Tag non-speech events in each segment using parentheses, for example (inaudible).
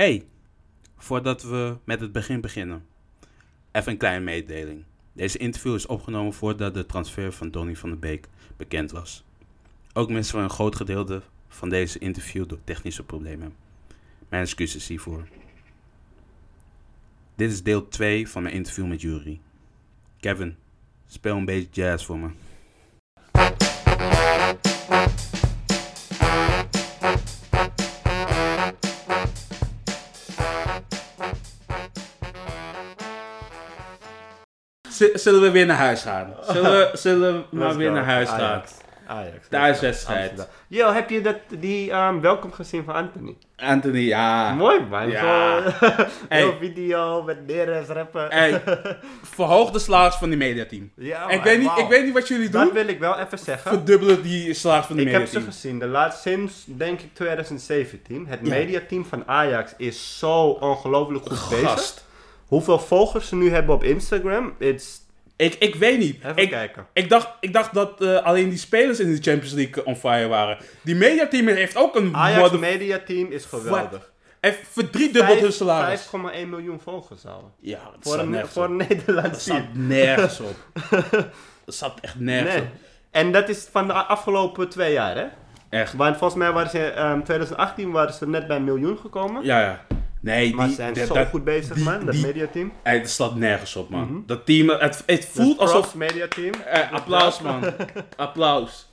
Hey, voordat we met het begin beginnen, even een kleine mededeling. Deze interview is opgenomen voordat de transfer van Donny van der Beek bekend was. Ook missen we een groot gedeelte van deze interview door technische problemen. Mijn excuses hiervoor. Dit is deel 2 van mijn interview met Jury. Kevin, speel een beetje jazz voor me. Zullen we weer naar huis gaan? Zullen we, (laughs) zullen we maar weer naar huis gaan? Ajax. Ajax. De thuiswedstrijd. Amsterdam. Yo, heb je dat, die ehm, welkom gezien van Anthony? Anthony, ja. Mooi man. Ja. (laughs) Video met Neres rappen. Hey, (laughs) verhoog de salaris van die mediateam. Ja, ik, weet niet, ik weet niet wat jullie Dat doen. wil ik wel even zeggen. Verdubbelen die salaris van die Ik heb ze mediateam. gezien. De laatste, sinds denk ik 2017. Het Ja. mediateam van Ajax is zo ongelooflijk goed bezig. Hoeveel volgers ze nu hebben op Instagram. It's... Ik, ik weet niet. Even Ik, kijken. ik, dacht, ik dacht dat eh, alleen die spelers in de Champions League on fire waren. Die mediateam heeft ook een Ajax mother- mediateam is geweldig. heeft verdriedubbeld hun salaris. 5,1 miljoen volgers al. Ja, dat Voor een, voor een Dat Nederlands staat team. nergens op. (laughs) Dat staat echt nergens Nee. op. En dat is van de afgelopen twee jaar, hè? Echt. Want volgens mij waren ze, ehm 2018 waren ze net bij een miljoen gekomen. Ja, ja. Nee, maar die, zijn dat- zo dat- goed bezig, die- man, dat die- mediateam. Hey, dat staat nergens op, man. Mhm. Dat team, het, het voelt Dus alsof... mediateam. Eh, applaus, man. (laughs) applaus.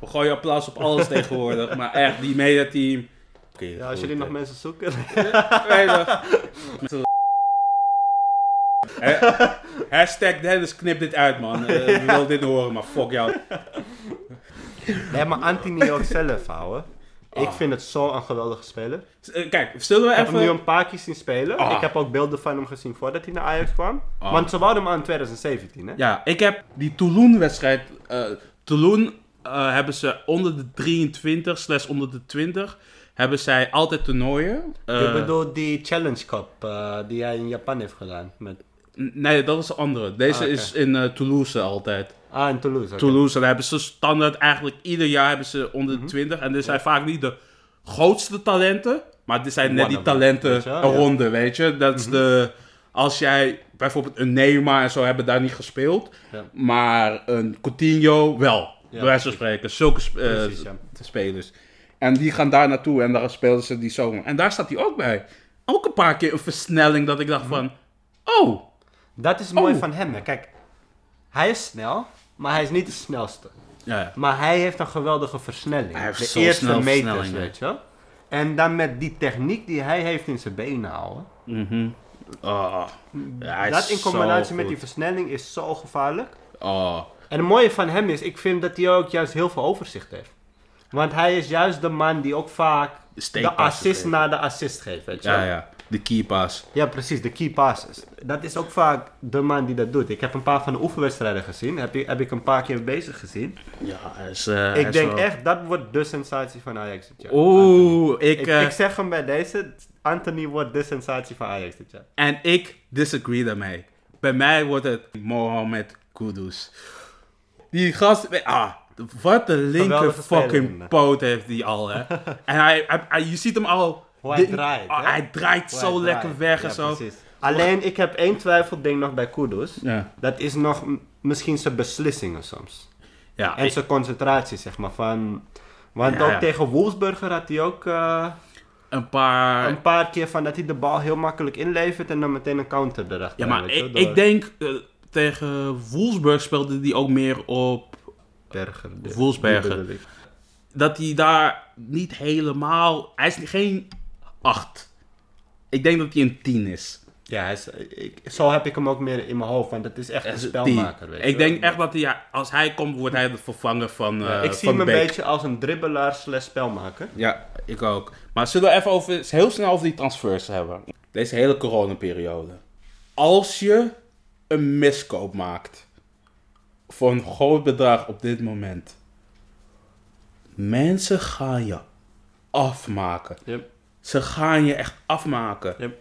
We gooien applaus op alles tegenwoordig. Maar echt, die mediateam... Oké, Ja, als jullie nog eh. mensen zoeken. (laughs) Je. (laughs) Eh, Hashtag Dennis, knip dit uit, man. We willen dit horen, maar fuck jou. nee, maar Anthony ook zelf houden. Ik Ah. vind het zo'n geweldige speler. Eh, Kijk, zullen we Ik heb hem nu even... een paar keer zien spelen. Ah. Ik heb ook beelden van hem gezien voordat hij naar Ajax kwam. Ah. Want ze wouden hem aan in 2017, hè? Ja, ik heb die Toulon-wedstrijd... eh Toulon eh, hebben ze onder de 23 slash onder de 20... hebben zij altijd toernooien. Ik bedoel die Challenge Cup die hij in Japan heeft gedaan. Met... Nee, dat is de andere. Deze Ah, is in Toulouse altijd. Ah, in Toulouse. Toulouse. Hebben ze standaard eigenlijk ieder jaar hebben ze onder Mhm. de 20. En dit zijn vaak niet de grootste talenten. Maar dit zijn net die talenten weet je wel, ja. Mhm. eronder, weet je. Dat is de... Als jij bijvoorbeeld een Neymar en zo hebben daar niet gespeeld. Ja. Maar een Coutinho wel. Bij wijze van spreken. Zulke sp- eh, Precies, spelers. En die gaan daar naartoe en daar spelen ze die zomer. En daar staat hij ook bij. Ook een paar keer een versnelling dat ik dacht Mhm. van... Oh, Dat is mooi Oh. van hem. hè. Kijk, hij is snel, maar hij is niet de snelste. ja, ja. Maar hij heeft een geweldige versnelling. Hij heeft de zo eerste snel meters, weet je wel. En dan met die techniek die hij heeft in zijn benen houden. Oh, ja, hij dat in combinatie met die versnelling is zo gevaarlijk. Oh, En het mooie van hem is, ik vind dat hij ook juist heel veel overzicht heeft. Want hij is juist de man die ook vaak de assist na de assist geeft, weet je. Ja, ja. De key pass. Ja, precies, de key passes. Dat is ook vaak de man die dat doet. Ik heb een paar van de oefenwedstrijden gezien. Heb, ik- heb ik een paar keer bezig gezien. Ja, hij is... eh, ik is denk wel- echt, dat wordt de sensatie van Ajax dit jaar. Oeh, ik... Ik, eh, ik zeg hem bij deze, Anthony wordt de sensatie van Ajax dit jaar. En ik disagree daarmee. Bij mij wordt het Mohamed Kudus. Die gast... Ah, wat een linker fucking poot heeft hij al, hè. (laughs) en hij, hij, hij- je ziet hem al... Hoe hij draait, hij draait Hoe zo hij lekker draait. weg en zo. precies. Alleen, ik heb één twijfelding nog bij Kudus. Ja. Dat is nog misschien zijn beslissingen soms. Ja, En zijn concentratie, zeg maar. Van, want ook tegen Wolfsburger had hij ook eh, een paar... een paar keer van dat hij de bal heel makkelijk inlevert en dan meteen een counter erachter. Ja, maar ik, door ik denk... eh, tegen Wolfsburg speelde hij ook meer op... Berger. Wolfsberger. dat hij daar niet helemaal. Hij is geen 8. Ik denk dat hij een 10 is. Ja, hij is, ik, zo heb ik hem ook meer in mijn hoofd, want het is echt een spelmaker. 10. Weet je Ik wel. denk echt dat hij, ja, als hij komt, wordt hij de vervanger van. Ja, eh, ik zie van hem een Beek. beetje als een dribbelaar slash spelmaker. Ja, ik ook. Maar zullen we even over, heel snel over die transfers hebben? Deze hele coronaperiode. Als je een miskoop maakt voor een groot bedrag op dit moment, mensen gaan je afmaken. Yep. Ze gaan je echt afmaken. Yep.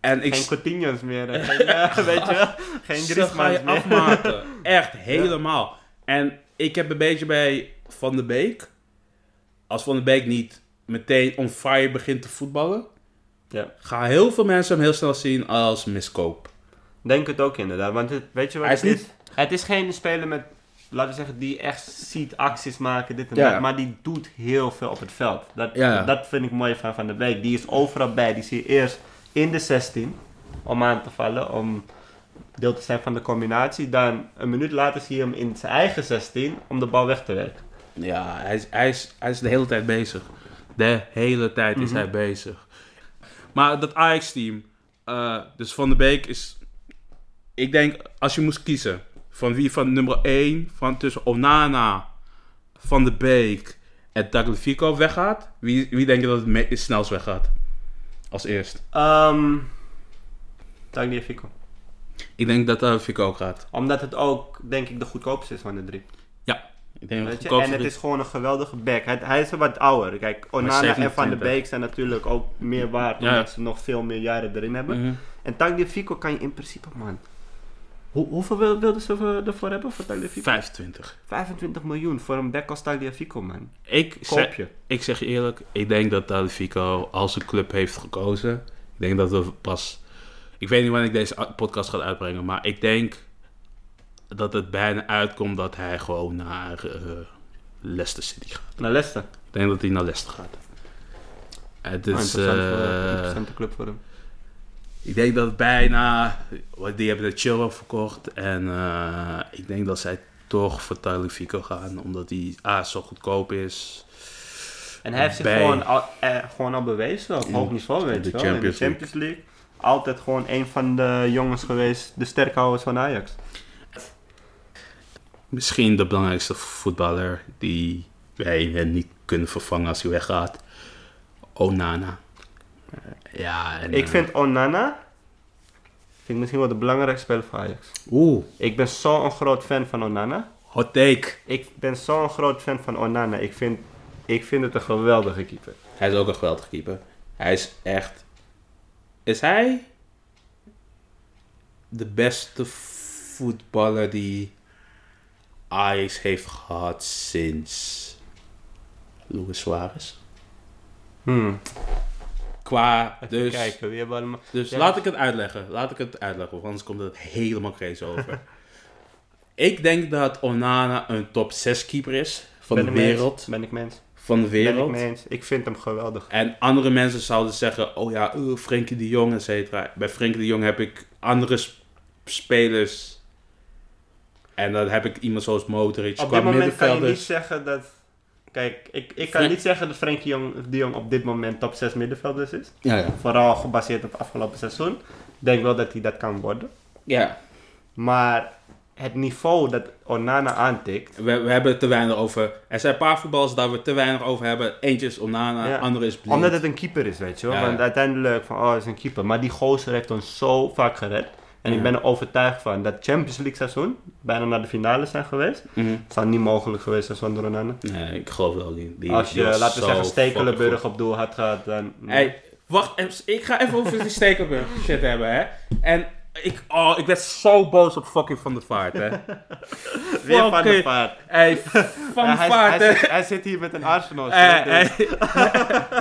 En ik Geen Coutinho's meer. en (laughs) Geen, eh, weet je wel? Geen Ze gaan je meer. afmaken. (laughs) Echt, helemaal. En ik heb een beetje bij Van der Beek. Als Van der Beek niet meteen on fire begint te voetballen, Ja. Gaan heel veel mensen hem heel snel zien als miskoop. Denk het ook inderdaad. Want het, weet je wat Hij het is is? Het is geen speler met, laten we zeggen, die echt ziet acties maken, dit en Ja. dat. Maar die doet heel veel op het veld. Dat, Ja. dat vind ik mooi van Van de Beek. Die is overal bij. Die zie je eerst in de 16 om aan te vallen, om deel te zijn van de combinatie. Dan een minuut later zie je hem in zijn eigen 16 om de bal weg te werken. Ja, hij is, hij, is, hij is de hele tijd bezig. De hele tijd is Mhm. hij bezig. Maar dat Ajax-team, eh, dus Van de Beek is... Ik denk, als je moest kiezen van wie van nummer 1, van tussen Onana, Van de Beek en Tagliafico weggaat, wie, wie denk je dat het het snelst weggaat? Als eerst. Um, Tagliafico. Ik denk dat Tagliafico ook gaat. Omdat het ook, denk ik, de goedkoopste is van de drie. Ik denk Weet je? En het is gewoon een geweldige back. Hij, hij is wat ouder. Kijk, Onana en Van 27. de Beek zijn natuurlijk ook meer waard. Ja. Omdat ze nog veel meer jaren erin hebben. Mhm. En Tagliafico kan je in principe, man. Hoe, hoeveel wil- wilden ze voor- ervoor hebben voor Tagliafico? 25. 25 miljoen voor een back als Tagliafico, man. Ik Koop zeg, je. Ik zeg je eerlijk, ik denk dat Tagliafico als een club heeft gekozen. Ik denk dat we pas... Ik weet niet wanneer ik deze podcast ga uitbrengen, maar ik denk dat het bijna uitkomt dat hij gewoon naar eh, Leicester City gaat. Naar Leicester. Ik denk dat hij naar Leicester gaat. Het Oh, is, interessant voor- eh, interessante club voor hem. Ik denk dat het bijna... Die hebben de Chilwell verkocht en eh, ik denk dat zij toch voor Tagliafico gaan, omdat hij A, zo goedkoop is... En hij heeft zich gewoon al, eh, gewoon al bewezen op hoog niveau, weet je wel. In de Champions League. Altijd gewoon een van de jongens geweest, de sterkhouders van Ajax. Misschien de belangrijkste voetballer die wij niet kunnen vervangen als hij weggaat. Onana. Ja, en, Ik eh, vind Onana vind ik misschien wel de belangrijkste speler voor Ajax. Oeh, Ik ben zo'n groot fan van Onana. hot take. Ik ben zo'n groot fan van Onana. Ik vind, ik vind het een geweldige keeper. Hij is ook een geweldige keeper. Hij is echt... Is hij de beste voetballer die Ajax heeft gehad sinds Luis Suarez? Hmm. Qua, Even dus... kijken, wie hebben allemaal... Dus Ja. laat ik het uitleggen. Laat ik het uitleggen, want anders komt het helemaal crazy over. (laughs) ik denk dat Onana een top 6 keeper is van Ben de wereld. Ben ik mens. Van de Ben ik wereld. eens. Ik vind hem geweldig. En andere mensen zouden zeggen, oh ja, uh, Frenkie de Jong, et cetera. Bij Frenkie de Jong heb ik andere sp- spelers. En dan heb ik iemand zoals Modric. Op dit moment kan je niet zeggen dat... Kijk, ik, ik kan niet zeggen dat Frenkie Jong, de Jong op dit moment top 6 middenvelders is. Ja, ja. Vooral gebaseerd op het afgelopen seizoen. Ik denk wel dat hij dat kan worden. ja. Maar het niveau dat Onana aantikt... We, we hebben het te weinig over. Er zijn een paar voetballers daar we te weinig over hebben. Eentje is Onana, Ja. andere is Blind. Omdat het een keeper is, weet je wel. Ja, Want uiteindelijk van, oh, het is een keeper. Maar die gozer heeft ons zo vaak gered. En Ja. ik ben er overtuigd van dat Champions League seizoen bijna naar de finale zijn geweest. Mhm. Het zou niet mogelijk geweest zijn zonder Onana. Nee, ik geloof wel niet. Die, Als je, laten we zeggen, Stekelenburg op doel had gehad, dan... Hey, wacht, even, ik ga even over die Stekelenburg (laughs) shit hebben, hè. En ik, oh, ik werd zo boos op fucking Van der Vaart, hè. (laughs) Weer van de vaart. Hey, (laughs) Van Ja, der Vaart, hij, hè. zit, hij zit hier met een Arsenal. Eh, shirt, dus eh,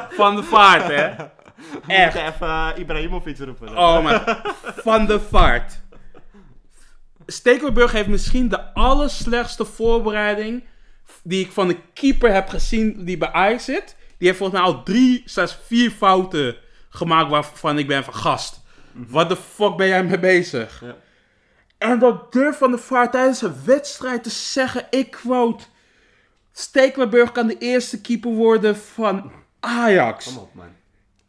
van der Vaart, hè. We echt. moeten even uh, Ibrahimovic roepen. Oh mijn, Van der Vaart. Stekelenburg heeft misschien de allerslechtste voorbereiding die ik van een keeper heb gezien die bij Ajax zit. Die heeft volgens mij al drie, zelfs vier fouten gemaakt waarvan ik ben van gast. Wat de fuck ben jij mee bezig? Ja. En dat durft Van der Vaart tijdens een wedstrijd te zeggen, ik quote... Stekelenburg kan de eerste keeper worden van Ajax. Kom op, man.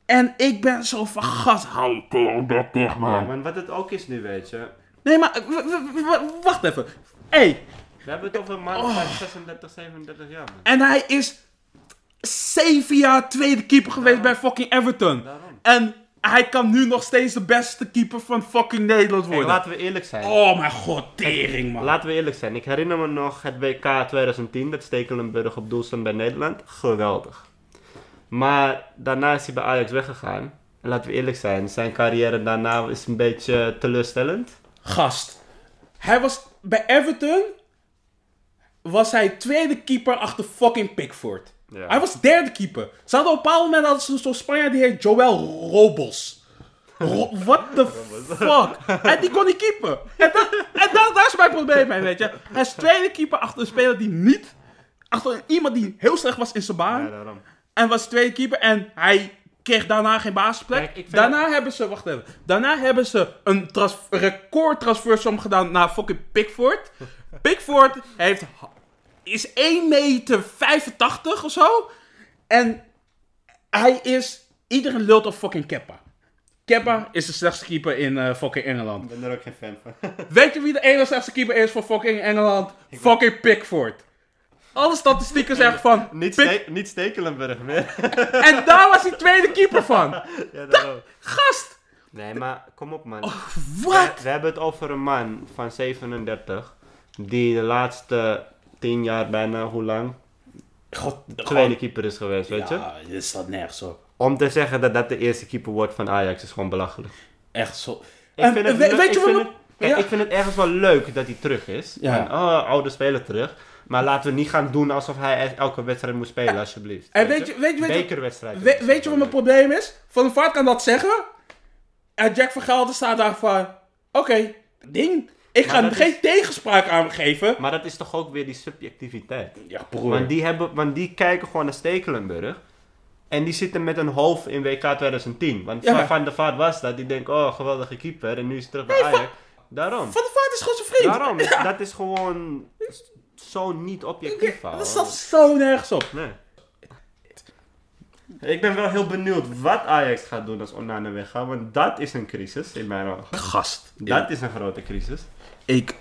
En ik ben zo van gast, hou je tering dicht, Ja, man. maar wat het ook is nu, weet je. Nee, maar wacht even. Hey, We hebben het over een man Oh. van 36, 37 jaar, man. en hij is zeven jaar tweede keeper geweest bij fucking Everton. Daarom. En hij kan nu nog steeds de beste keeper van fucking Nederland worden. laten we eerlijk zijn. Oh mijn god, tering man. Laten we eerlijk zijn. Ik herinner me nog het WK 2010 dat Stekelenburg op doel stond bij Nederland. Geweldig. Maar daarna is hij bij Ajax weggegaan. En laten we eerlijk zijn, zijn carrière daarna is een beetje teleurstellend. Gast. Hij was bij Everton. Was hij tweede keeper achter fucking Pickford. Ja. Hij was derde keeper. Ze hadden op een bepaald moment hadden ze zo'n Spanjaard die heet Joel Robos. Ro- What the fuck? En die kon niet keeper. En, dat, en dat, daar is mijn probleem mee, weet je. Hij is tweede keeper achter een speler die niet... Achter iemand die heel slecht was in zijn baan. Ja, daarom. En was tweede keeper en hij kreeg daarna geen basisplek. Kijk, daarna hebben ze, wacht even. Daarna hebben ze een trans record transfersom gedaan naar fucking Pickford. (laughs) Pickford heeft, is 1 meter 85 of zo. En hij is, iedereen lult op fucking Keppa. Keppa is de slechtste keeper in eh, fucking Engeland. Ik ben er ook geen fan van. Weet je wie de ene slechtste keeper is voor fucking Engeland? Fucking Pickford. Alle statistieken zeggen van... (laughs) niet, ste niet Stekelenburg meer. (laughs) En daar was hij tweede keeper van. (laughs) ja, daarom. Gast! Nee, maar kom op man. Oh, We, Wat? we hebben het over een man van 37. Die de laatste 10 jaar bijna, hoe lang? God, Tweede keeper is geweest, weet je? Ja, dit staat nergens op. Om te zeggen dat dat de eerste keeper wordt van Ajax is gewoon belachelijk. Echt zo. Ik En, vind het, weet ik je vind wat? Kijk, Ja. ik vind het ergens wel leuk dat hij terug is. Ja. Oh, oude speler terug. Maar laten we niet gaan doen alsof hij elke wedstrijd moet spelen, alsjeblieft. En weet je, weet je, weet je, weet, weet je wat mijn probleem is? Van de Vaart kan dat zeggen. En Jack van Gelder staat daar van... Oké, ding. Ik ga Maar geen tegenspraak aan geven. Maar dat is toch ook weer die subjectiviteit. Ja, broer. Want die, hebben, want die kijken gewoon naar Stekelenburg. En die zitten met een hoofd in WK 2010. Want Ja. Van- der Vaart was dat. Die denkt, oh, geweldige keeper. En nu is hij terug bij Ajax. Daarom. Van de Vaart is gewoon zijn vriend. Daarom. Dat is gewoon zo niet objectief. ouwe. Dat staat zo nergens op. Nee. Ik ben wel heel benieuwd wat Ajax gaat doen als Onana weggaat. Want dat is een crisis in mijn ogen. Gast. Dat is een grote crisis. Ik,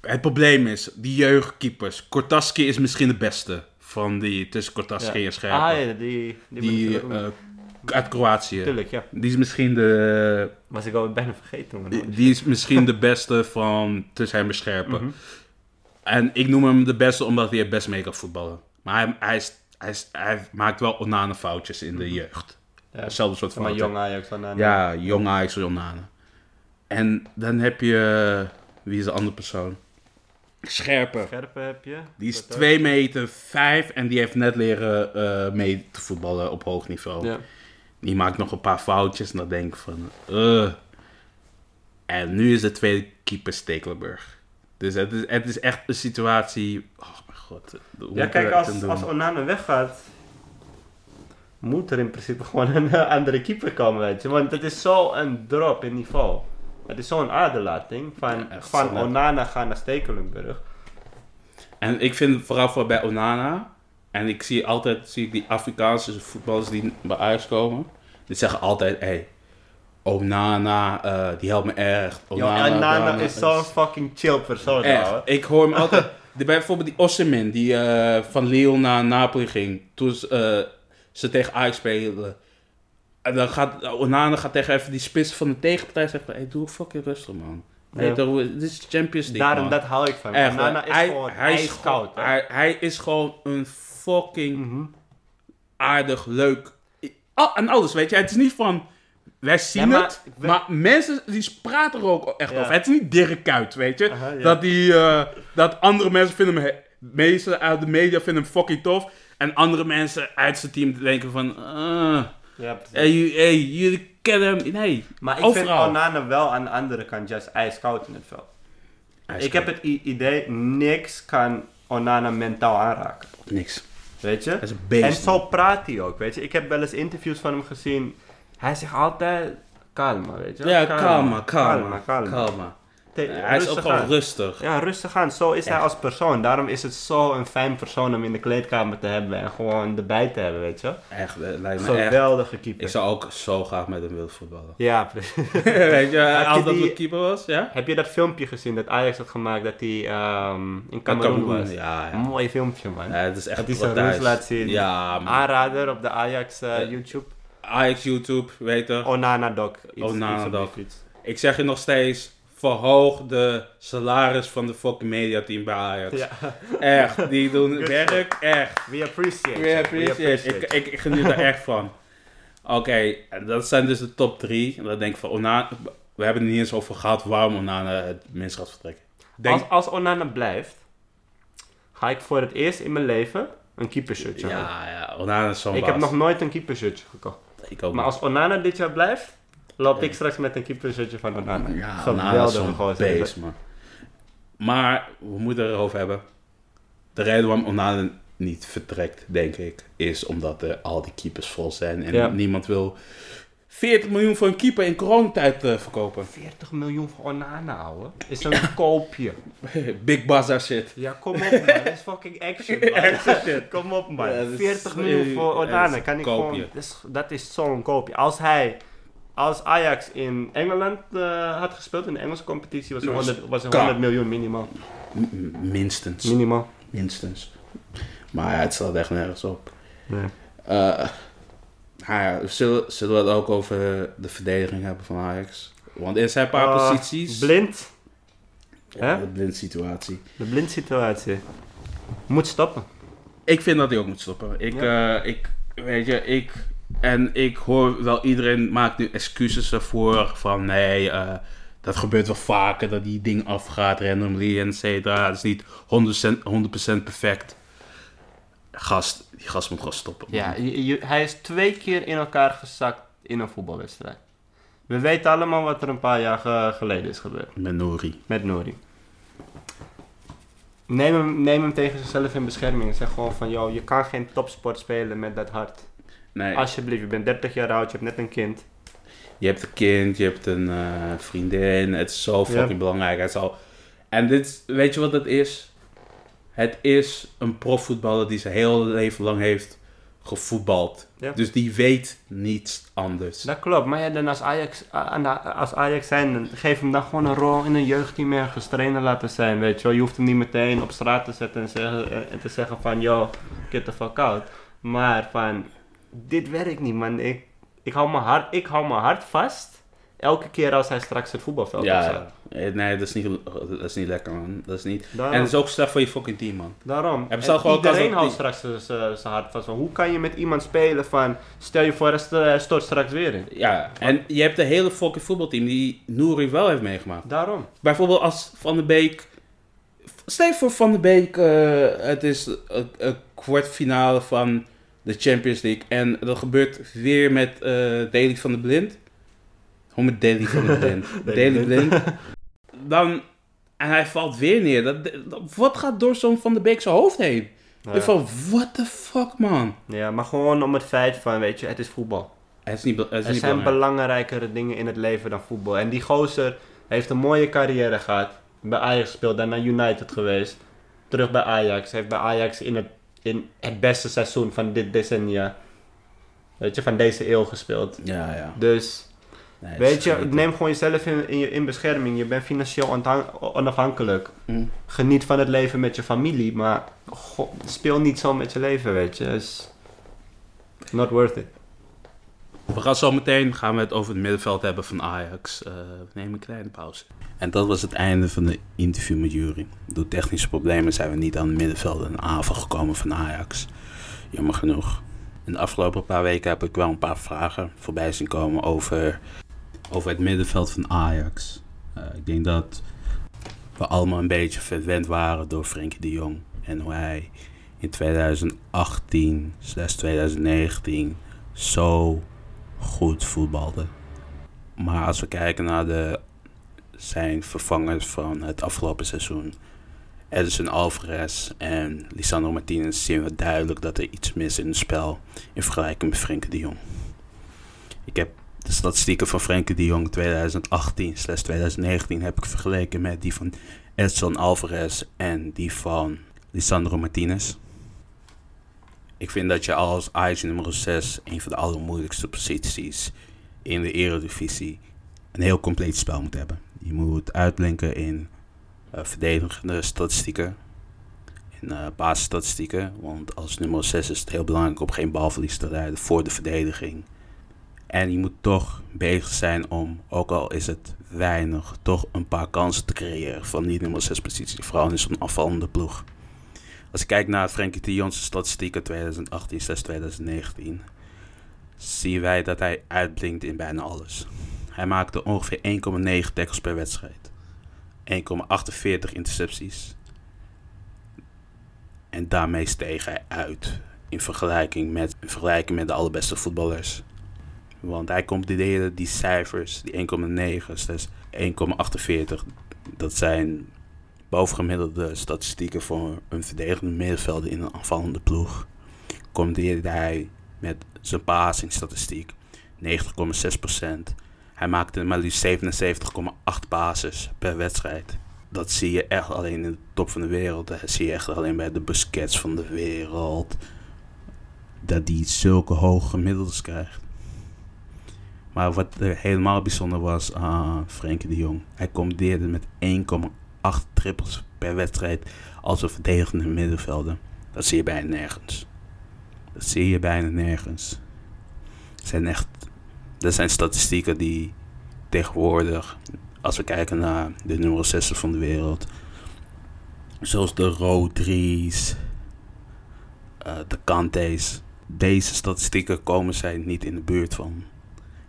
het probleem is, die jeugdkeepers. Kortaski is misschien de beste van die tussen Kortaski en Scherpen. Ah ja, die... Die, uit Kroatië. Tuurlijk, ja. Die is misschien de, Was ik al bijna vergeten. man. die, die is misschien de beste van tussen hem en Scherpen. Mhm. En ik noem hem de beste omdat hij het best mee kan voetballen. Maar hij, hij, is, hij, is, hij maakt wel onane foutjes in de jeugd. Ja. Hetzelfde soort Maar fouten. jong Ajax van Onana. Ja, jong Ajax, onane. En dan heb je, wie is de andere persoon? Scherpen. Scherpe heb je. Die is Dat ook. 2 meter 5 en die heeft net leren eh, mee te voetballen op hoog niveau. Ja. Die maakt nog een paar foutjes en dan denk ik van... eh. En nu is de tweede keeper Stekelenburg. Dus het is, het is echt een situatie... Oh mijn god. Ja, kijk, als, als Onana weggaat, moet er in principe gewoon een (laughs) andere keeper komen, weet je. Want het is zo een drop in niveau. Het is zo'n aderlating van, Ja, van. Onana gaan naar Stekelenburg. En ik vind vooral voor bij Onana... En ik zie altijd zie ik die Afrikaanse voetballers die bij Ajax komen. Die zeggen altijd... Hey, Onana, eh, die helpt me echt. Yo, Onana, is zo'n fucking chill persoon, Echt. Ik hoor hem altijd. (laughs) de- Bijvoorbeeld die Osimhen, die eh, van Lille naar Napoli ging. Toen ze, eh, ze tegen Ajax speelden. En dan gaat Onana gaat tegen even die spits van de tegenpartij zeggen: hey, doe fucking rustig, man. Nee, Ja. toch, dit is Champions League, Daarom, man. dat hou ik van. Echt, Onana is hij, gewoon hij is ijskoud, gewoon- hè. hij, hij is gewoon een fucking Mhm. aardig, leuk. Al, en alles, weet je. Het is niet van. Wij zien Ja, maar het, ben- maar mensen die praten er ook echt Ja. over. Het is niet Dirk Kuyt, weet je. Aha, ja. dat, die, eh, dat andere mensen vinden hem, he- meesten uit de media vinden hem fucking tof. En andere mensen uit zijn team denken van... Ja, precies. hey, hey, jullie kennen hem. Nee, Maar ik overal. vind Onana wel aan de andere kant juist ijskoud in het veld. Hij is Ik heb het idee, niks kan Onana mentaal aanraken. Niks. Weet je? Hij is een beest. En zo praat hij ook, weet je. Ik heb wel eens interviews van hem gezien. Hij zegt altijd, kalma, weet je. Ja, kalma, kalma, kalma. kalma. kalma. Te- Hij is ook gewoon aan. rustig. Ja, rustig aan. Zo is hij als persoon. Daarom is het zo een fijn persoon om in de kleedkamer te hebben en gewoon erbij te hebben, weet je. Echt, lijkt me. Geweldige keeper. Ik zou ook zo graag met hem willen voetballen. Ja, (laughs) precies. weet je, als dat de keeper was, ja? Heb je dat filmpje gezien dat Ajax had gemaakt dat hij ehm, in Cameroen was? Ja, Een ja. mooi filmpje, man. Ja, het is echt Dat hij zijn laat zien. Ja, man. Aanrader op de Ajax eh, Ja. YouTube. Ajax YouTube, weet je. Onana Doc. Iets, Onana iets Doc. Ik zeg je nog steeds, verhoog de salaris van de fucking mediateam bij Ajax. Ja. Echt, die doen Good werk, echt. We appreciate We you. appreciate. Ik, ik, geniet er echt van. Oké, dat zijn dus de top drie. En dan denk ik van, Onana, we hebben het niet eens over gehad waarom Onana het minst gaat vertrekken. Denk, Als, als Onana blijft, ga ik voor het eerst in mijn leven Een keepershirtje. Ja, ja, Onana is zo'n Ik baas. heb nog nooit een keepershirtje gekocht. Ik ook Maar niet. als Onana dit jaar blijft, loop ik straks met een keepershirtje van Onana. Ja, Onana is Geweldige zo'n gozer. beest, man. Maar, we moeten erover hebben. De reden waarom Onana niet vertrekt, denk ik, is omdat er al die keepers vol zijn. En Ja. niemand wil 40 miljoen voor een keeper in coronatijd eh, verkopen. 40 miljoen voor Onana, ouwe. Is een (laughs) koopje. (laughs) Big Bazaar shit. Ja, kom op man. Dat is fucking action man. (laughs) Kom op man. Ja, dat is- 40 miljoen voor ja, dat Onana. is Kan ik koopje. gewoon... Dat is, dat is zo'n koopje. Als hij... Als Ajax in Engeland eh, had gespeeld, in de Engelse competitie, was er Was 100, was er ka- 100 miljoen minimaal. M- minstens. Minimaal. Minstens. Maar ja, het staat echt nergens op. Nee. Eh, nou ja, zullen, zullen we het ook over de verdediging hebben van Ajax? Want er zijn een paar Eh, posities. Blind. Ja, de blind situatie. De blind situatie. Moet stoppen. Ik vind dat hij ook moet stoppen. Ik, ik, weet je, ik, en ik hoor wel iedereen maakt nu excuses ervoor van nee, eh, dat gebeurt wel vaker dat die ding afgaat randomly en et cetera. Het is niet 100%, 100% perfect. Gast, die gast moet gewoon stoppen. man. Ja, je- je- hij is twee keer in elkaar gezakt in een voetbalwedstrijd. We weten allemaal wat er een paar jaar ge- geleden is gebeurd Met Nouri. met Nori. Neem hem, neem hem tegen zichzelf in bescherming. Zeg gewoon van, joh, je kan geen topsport spelen met dat hart. Nee, Alsjeblieft, je bent 30 jaar oud, je hebt net een kind. je hebt een kind, je hebt een eh, vriendin. Het is zo fucking belangrijk. Het is al... En dit, weet je wat het is? Het is een profvoetballer die zijn hele leven lang heeft gevoetbald. Dus die weet niets anders. Dat klopt, maar ja, dan als Ajax, a- als Ajax zijn, dan geef hem dan gewoon een rol in een jeugdteam ergens trainer laten zijn, weet je wel. Je hoeft hem niet meteen op straat te zetten en, zeggen, eh, en te zeggen van, yo, get the fuck out. Maar van, dit werkt niet, man. Ik, ik, hou mijn hart, ik hou mijn hart vast, elke keer als hij straks het voetbalveld Ja, staat. nee, dat is, niet, dat is niet lekker, man. Dat is niet... Daarom, En het is ook slecht voor je fucking team, man. daarom. Gewoon iedereen kans houdt straks zijn- zijn hart vast. Van, hoe kan je met iemand spelen van, stel je voor, hij stort straks weer in. Ja, en je hebt een hele fucking voetbalteam die Nouri wel heeft meegemaakt. Daarom. Bijvoorbeeld als Van der Beek... Stel je voor Van der Beek, eh, het is een, een kwartfinale van de Champions League. En dat gebeurt weer met eh Daily van der Blind. Gewoon met Daily van der (laughs) Blind. Daily Blind. Dan, en hij valt weer neer. Dat, dat- wat gaat door zo'n Van der Beek zijn hoofd heen? Ja. Ik van, what the fuck, man? Ja, maar gewoon om het feit van, weet je, het is voetbal. Het is niet, het is Er niet zijn belangrijk. belangrijkere dingen in het leven dan voetbal. En die gozer heeft een mooie carrière gehad. Bij Ajax gespeeld, daarna United geweest. Terug bij Ajax. Heeft bij Ajax in het, in het beste seizoen van dit decennia. Weet je, van deze eeuw gespeeld. Ja, ja. Dus, Nee, weet je, neem gewoon jezelf in, in, bescherming. Je bent financieel onafhankelijk. Mm. Geniet van het leven met je familie, maar speel niet zo met je leven, weet je. is not worth it. We gaan zo meteen gaan we het over het middenveld hebben van Ajax. Eh, we nemen een kleine pauze. En dat was het einde van de interview met Jury. Door technische problemen zijn we niet aan het middenveld en aanval gekomen van Ajax. Jammer genoeg. In de afgelopen paar weken heb ik wel een paar vragen voorbij zien komen over, over het middenveld van Ajax. Eh, ik denk dat we allemaal een beetje verwend waren door Frenkie de Jong. En hoe hij in 2018 2019 zo goed voetbalde. Maar als we kijken naar de, zijn vervangers van het afgelopen seizoen, Edison Alvarez en Lisandro Martinez, zien we duidelijk dat er iets mis in het spel in vergelijking met Frenkie de Jong. Ik heb de statistieken van Frenkie de Jong 2018-2019 heb ik vergeleken met die van Edson Alvarez en die van Lisandro Martinez. Ik vind dat je als Ajax nummer 6 een van de allermoeilijkste posities in de eredivisie een heel compleet spel moet hebben. Je moet uitblinken in eh, verdedigende statistieken, in eh basisstatistieken, want als nummer 6 is het heel belangrijk om geen balverlies te rijden voor de verdediging. En je moet toch bezig zijn om, ook al is het weinig, toch een paar kansen te creëren van die nummer 6 positie, vooral in zo'n afvallende ploeg. Als ik kijk naar Frenkie de Jong's statistieken 2018-2019, zien wij dat hij uitblinkt in bijna alles. Hij maakte ongeveer 1,9 tackles per wedstrijd, 1,48 intercepties En daarmee steeg hij uit in vergelijking met, met de allerbeste voetballers. Want hij combineerde die cijfers, die 1,9, dus 1,48. Dat zijn bovengemiddelde statistieken voor een verdedigende middenvelder in een aanvallende ploeg. Combineerde hij met zijn passingstatistiek 90,6%. Hij maakte maar liefst 77,8 bases per wedstrijd. Dat zie je echt alleen in de top van de wereld. Dat zie je echt alleen bij de Busquets van de wereld. Dat die zulke hoge gemiddeldes krijgt. Maar wat helemaal bijzonder was aan Frenkie de Jong. Hij combineerde met 1,8 trippels per wedstrijd als een verdedigende middenvelder. Dat zie je bijna nergens. Dat zie je bijna nergens. Dat zijn echt. Dat zijn statistieken die tegenwoordig, als we kijken naar de nummer 6 van de wereld, zoals de Rodri's, uh, de Kante's, deze statistieken komen zij niet in de buurt van.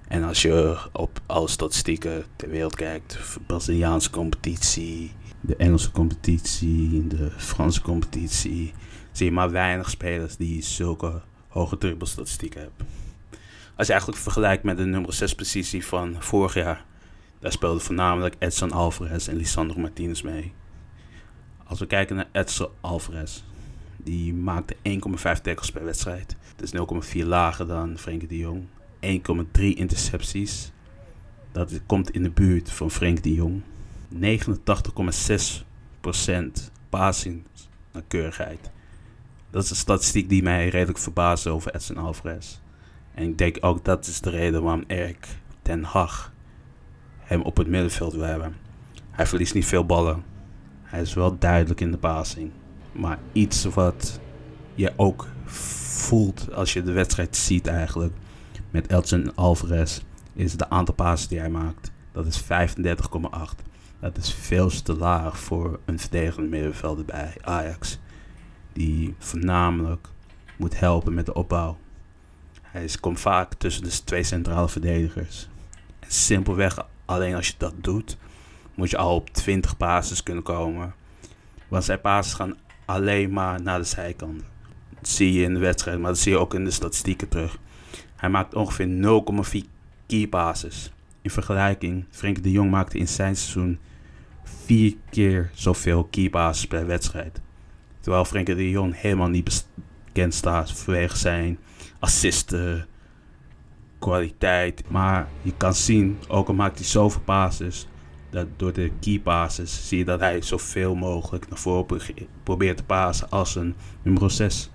En als je op alle statistieken ter wereld kijkt, Braziliaanse competitie, de Engelse competitie, de Franse competitie, zie je maar weinig spelers die zulke hoge dribbelstatistieken hebben. Als je eigenlijk vergelijkt met de nummer 6 positie van vorig jaar, daar speelden voornamelijk Edson Alvarez en Lisandro Martinez mee. Als we kijken naar Edson Alvarez, die maakte 1,5 tackles per wedstrijd. Dat is 0,4 lager dan Frenkie de Jong. 1,3 intercepties. Dat komt in de buurt van Frenkie de Jong. 89,6% keurigheid. Dat is een statistiek die mij redelijk verbaast over Edson Alvarez. En ik denk ook dat is de reden waarom Erik ten Hag hem op het middenveld wil hebben. Hij verliest niet veel ballen. Hij is wel duidelijk in de passing. Maar iets wat je ook voelt als je de wedstrijd ziet eigenlijk met Elton Alvarez is de aantal passes die hij maakt. Dat is 35,8. Dat is veel te laag voor een verdedigende middenvelder bij Ajax. Die voornamelijk moet helpen met de opbouw. Hij komt vaak tussen de twee centrale verdedigers. Simpelweg, alleen als je dat doet, moet je al op 20 passes kunnen komen. Want zijn passes gaan alleen maar naar de zijkanten. Dat zie je in de wedstrijd, maar dat zie je ook in de statistieken terug. Hij maakt ongeveer 0,4 key passes. In vergelijking, Frenkie de Jong maakte in zijn seizoen vier keer zoveel passes per wedstrijd. Terwijl Frenkie de Jong helemaal niet bekend staat vanwege zijn assisten, kwaliteit. Maar je kan zien, ook al maakt hij zoveel passes, dat door de key zie je dat hij zoveel mogelijk naar voren probeert te passen als een nummer 6.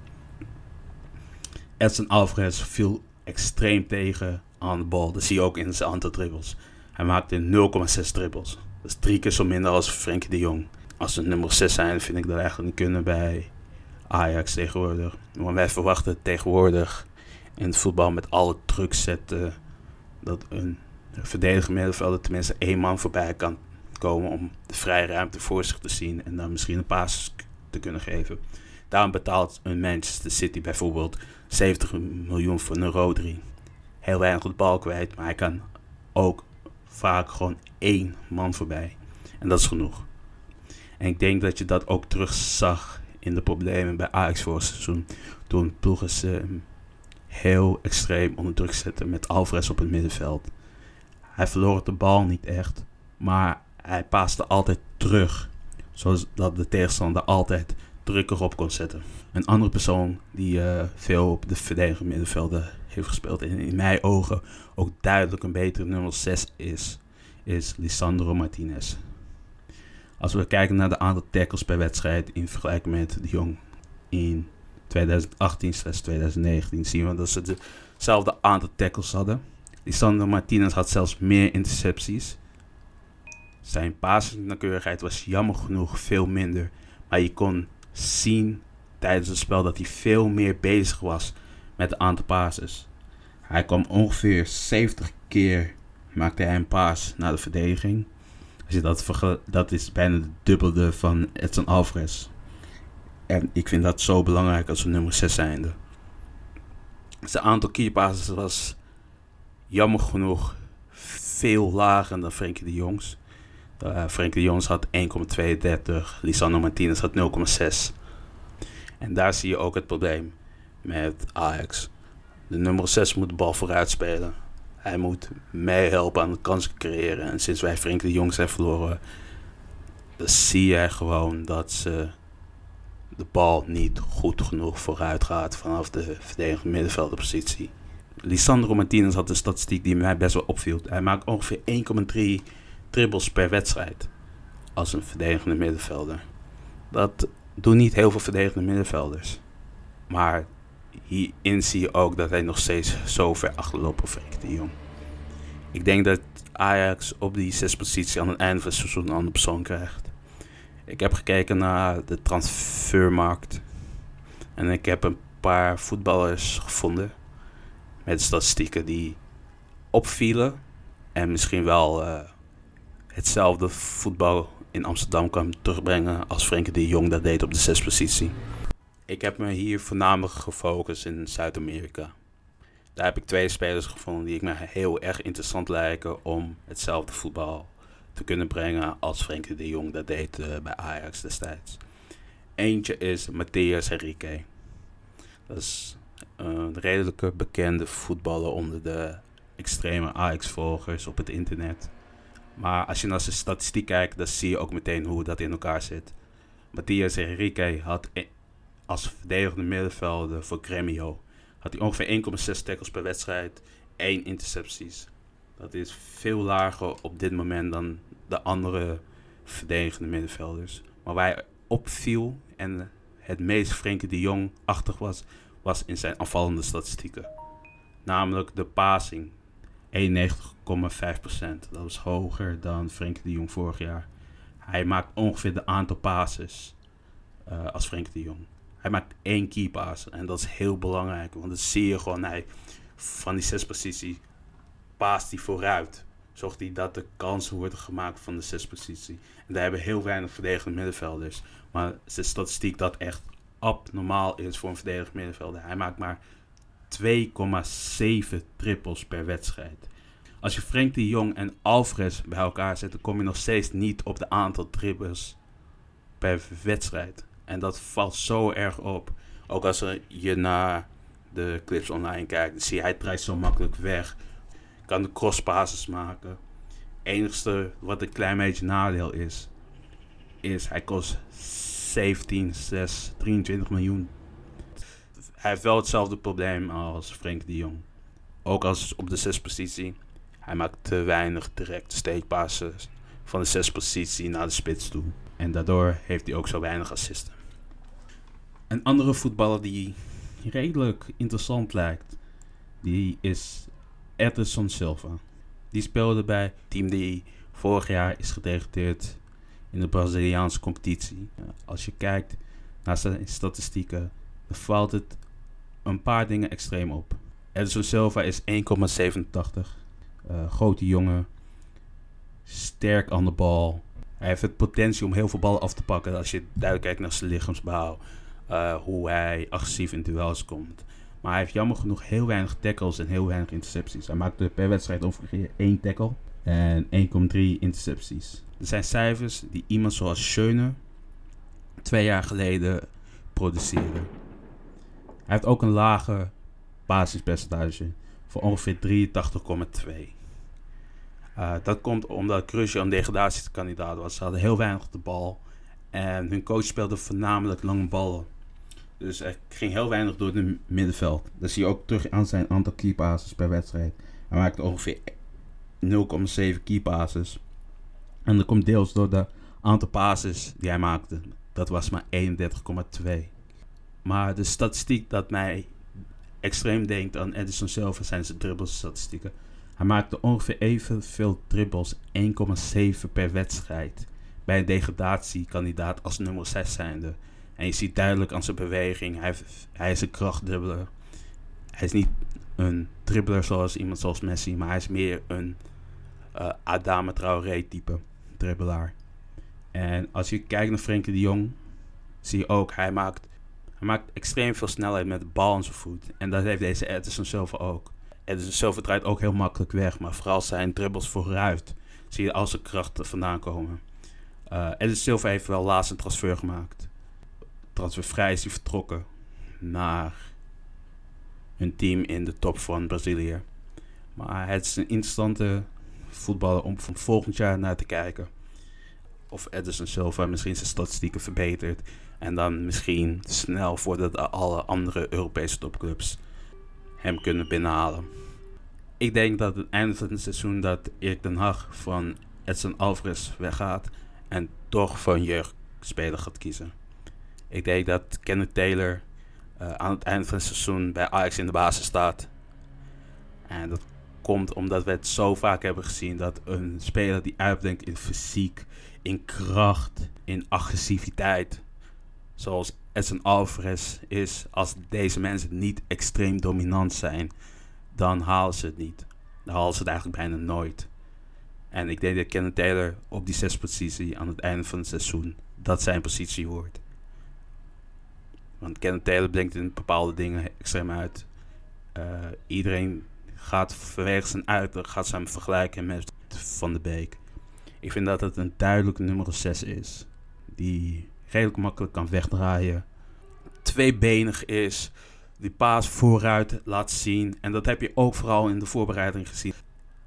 Edson Alvarez viel extreem tegen aan de bal. Dat zie je ook in zijn aantal dribbles. Hij maakte 0,6 dribbles. Dat is drie keer zo minder als Frenkie de Jong. Als ze nummer 6 zijn, vind ik dat eigenlijk niet kunnen bij Ajax tegenwoordig. Maar wij verwachten tegenwoordig in het voetbal met alle druk zetten dat een verdediger middenvelder tenminste één man voorbij kan komen om de vrije ruimte voor zich te zien en dan misschien een paas te kunnen geven. Daarom betaalt een Manchester City bijvoorbeeld 70 miljoen voor een Rodri. Heel weinig de bal kwijt, maar hij kan ook vaak gewoon één man voorbij. En dat is genoeg. En ik denk dat je dat ook terugzag in de problemen bij Ajax voor seizoen. Toen ploegen ze heel extreem onder druk zetten met Alvarez op het middenveld. Hij verloor de bal niet echt, maar hij paaste altijd terug. Zodat de tegenstander altijd drukker op kon zetten. Een andere persoon die uh, veel op de verdedigende middenvelden heeft gespeeld en in mijn ogen ook duidelijk een betere nummer 6 is, is Lisandro Martinez. Als we kijken naar de aantal tackles per wedstrijd in vergelijking met de Jong in 2018-2019 zien we dat ze hetzelfde aantal tackles hadden. Lisandro Martinez had zelfs meer intercepties. Zijn passingnakeurigheid was jammer genoeg veel minder. Maar je kon zien tijdens het spel dat hij veel meer bezig was met het aantal passes. Hij kwam ongeveer 70 keer maakte hij een paas naar de verdediging. Je dat, dat is bijna de dubbelde van Edson Alvarez. En ik vind dat zo belangrijk als een nummer 6 zijnde. Zijn aantal passes was jammer genoeg veel lager dan Frenkie de Jongs. Uh, Frenkie de Jongs had 1,32, Lisandro Martinez had 0,6. En daar zie je ook het probleem met Ajax. De nummer 6 moet de bal vooruit spelen. Hij moet meehelpen aan de kansen creëren. En sinds wij Frenkie de Jong zijn verloren, dan zie je gewoon dat ze de bal niet goed genoeg vooruit gaat vanaf de verdedigende middenvelderpositie. Lisandro Martinez had een statistiek die mij best wel opviel. Hij maakt ongeveer 1,3 dribbles per wedstrijd als een verdedigende middenvelder. Dat doen niet heel veel verdedigende middenvelders. Maar hierin zie je ook dat hij nog steeds zo ver achterloopt op Frenkie de Jong. Ik denk dat Ajax op die zes positie aan het einde van het seizoen een andere persoon krijgt. Ik heb gekeken naar de transfermarkt. En ik heb een paar voetballers gevonden. Met statistieken die opvielen. En misschien wel uh, hetzelfde voetbal in Amsterdam kan terugbrengen als Frenkie de Jong dat deed op de zes positie. Ik heb me hier voornamelijk gefocust in Zuid-Amerika. Daar heb ik twee spelers gevonden die ik me heel erg interessant lijken om hetzelfde voetbal te kunnen brengen als Frenkie de Jong dat deed uh, bij Ajax destijds. Eentje is Matthias Henrique. Dat is een redelijke bekende voetballer onder de extreme Ajax-volgers op het internet. Maar als je naar zijn statistiek kijkt, dan zie je ook meteen hoe dat in elkaar zit. Matthias Henrique had e- als verdedigende middenvelder voor Gremio had hij ongeveer 1,6 tackles per wedstrijd, 1 intercepties. Dat is veel lager op dit moment dan de andere verdedigende middenvelders. Maar waar hij opviel en het meest Frenkie de Jong-achtig was, was in zijn afvallende statistieken. Namelijk de passing. 91,5%. Dat was hoger dan Frenkie de Jong vorig jaar. Hij maakt ongeveer de aantal passes uh, als Frenkie de Jong. Hij maakt één key pass en dat is heel belangrijk. Want dan zie je gewoon, hij, van die zes positie paast hij vooruit. Zorgt hij dat de kansen worden gemaakt van de zes positie. En daar hebben heel weinig verdedigende middenvelders. Maar zijn statistiek dat echt abnormaal is voor een verdedigend middenvelder. Hij maakt maar 2,7 trippels per wedstrijd. Als je Frank de Jong en Alvarez bij elkaar zet, dan kom je nog steeds niet op de aantal trippels per wedstrijd. En dat valt zo erg op. Ook als je naar de clips online kijkt, zie je hij draait zo makkelijk weg. Kan de crosspasses maken. Enigste wat een klein beetje nadeel is, is hij kost 17, 6, 23 miljoen. Hij heeft wel hetzelfde probleem als Frank de Jong. Ook als op de zes positie. Hij maakt te weinig directe steekpasses van de zes positie naar de spits toe. En daardoor heeft hij ook zo weinig assisten. Een andere voetballer die redelijk interessant lijkt, die is Ederson Silva. Die speelde bij het team die vorig jaar is gedegradeerd in de Braziliaanse competitie. Als je kijkt naar zijn statistieken, dan valt het een paar dingen extreem op. Edson Silva is 1,87. Uh, grote jongen. Sterk aan de bal. Hij heeft het potentie om heel veel ballen af te pakken als je duidelijk kijkt naar zijn lichaamsbouw. Uh, hoe hij agressief in duels komt. Maar hij heeft jammer genoeg heel weinig tackles en heel weinig intercepties. Hij maakte per wedstrijd ongeveer 1 tackle en 1,3 intercepties. Er zijn cijfers die iemand zoals Schöne twee jaar geleden produceerde. Hij heeft ook een lage basispercentage van ongeveer 83,2. Uh, dat komt omdat Cruzio een degradatiekandidaat was. Ze hadden heel weinig de bal. En hun coach speelde voornamelijk lange ballen. Dus er ging heel weinig door het middenveld. Dat zie je ook terug aan zijn aantal keypasses per wedstrijd. Hij maakte ongeveer 0,7 keypasses. En dat komt deels door de aantal passes die hij maakte. Dat was maar 31,2. Maar de statistiek dat mij extreem denkt aan Edison Silva zijn zijn dribbelstatistieken. Hij maakte ongeveer evenveel dribbles, 1,7 per wedstrijd. Bij een degradatiekandidaat als nummer 6 zijnde. En je ziet duidelijk aan zijn beweging, hij, hij is een krachtdribbler. Hij is niet een dribbler zoals iemand zoals Messi, maar hij is meer een uh, Adama Traoré type dribbelaar. En als je kijkt naar Frenkie de Jong, zie je ook, hij maakt, hij maakt extreem veel snelheid met de bal aan zijn voet. En dat heeft deze Edison Silva ook. Edison Silva draait ook heel makkelijk weg, maar vooral zijn dribbles vooruit zie je als zijn krachten vandaan komen. Uh, Edison Silva heeft wel laatst een transfer gemaakt. Transfervrij is hij vertrokken naar een team in de top van Brazilië. Maar het is een interessante voetballer om van volgend jaar naar te kijken. Of Edison Silva misschien zijn statistieken verbetert. En dan misschien snel voordat alle andere Europese topclubs hem kunnen binnenhalen. Ik denk dat het einde van het seizoen dat Erik den Hag van Edson Alvarez weggaat. En toch een jeugdspeler gaat kiezen. Ik denk dat Kenneth Taylor uh, aan het eind van het seizoen bij Ajax in de basis staat. En dat komt omdat we het zo vaak hebben gezien dat een speler die uitblinkt in fysiek, in kracht, in agressiviteit, zoals Edson Alvarez is, als deze mensen niet extreem dominant zijn, dan halen ze het niet. Dan halen ze het eigenlijk bijna nooit. En ik denk dat Kenneth Taylor op die zes positie aan het einde van het seizoen dat zijn positie wordt. Want Kenneth Taylor blinkt in bepaalde dingen extreem uit. Uh, iedereen gaat vanwege zijn uiterlijk gaat zijn vergelijken met Van de Beek. Ik vind dat het een duidelijke nummer 6 is. Die redelijk makkelijk kan wegdraaien. Tweebenig is. Die paas vooruit laat zien. En dat heb je ook vooral in de voorbereiding gezien.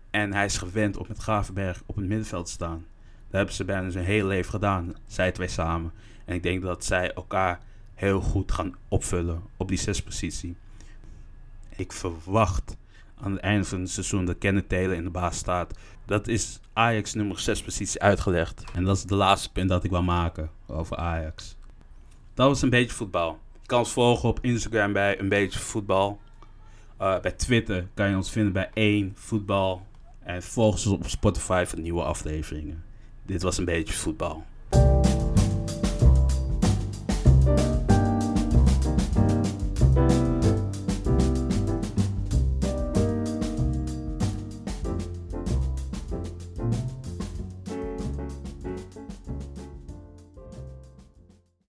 En hij is gewend om met Gravenberg op het middenveld te staan. Dat hebben ze bijna zijn hele leven gedaan. Zij twee samen. En ik denk dat zij elkaar heel goed gaan opvullen op die zespositie. Ik verwacht aan het einde van het seizoen dat Kenneth in de baas staat. Dat is Ajax nummer 6 positie uitgelegd. En dat is de laatste punt dat ik wil maken over Ajax. Dat was een beetje voetbal. Je kan ons volgen op Instagram bij een beetje voetbal. Uh, bij Twitter kan je ons vinden bij 1 voetbal. En volg ons op Spotify voor nieuwe afleveringen. Dit was een beetje voetbal.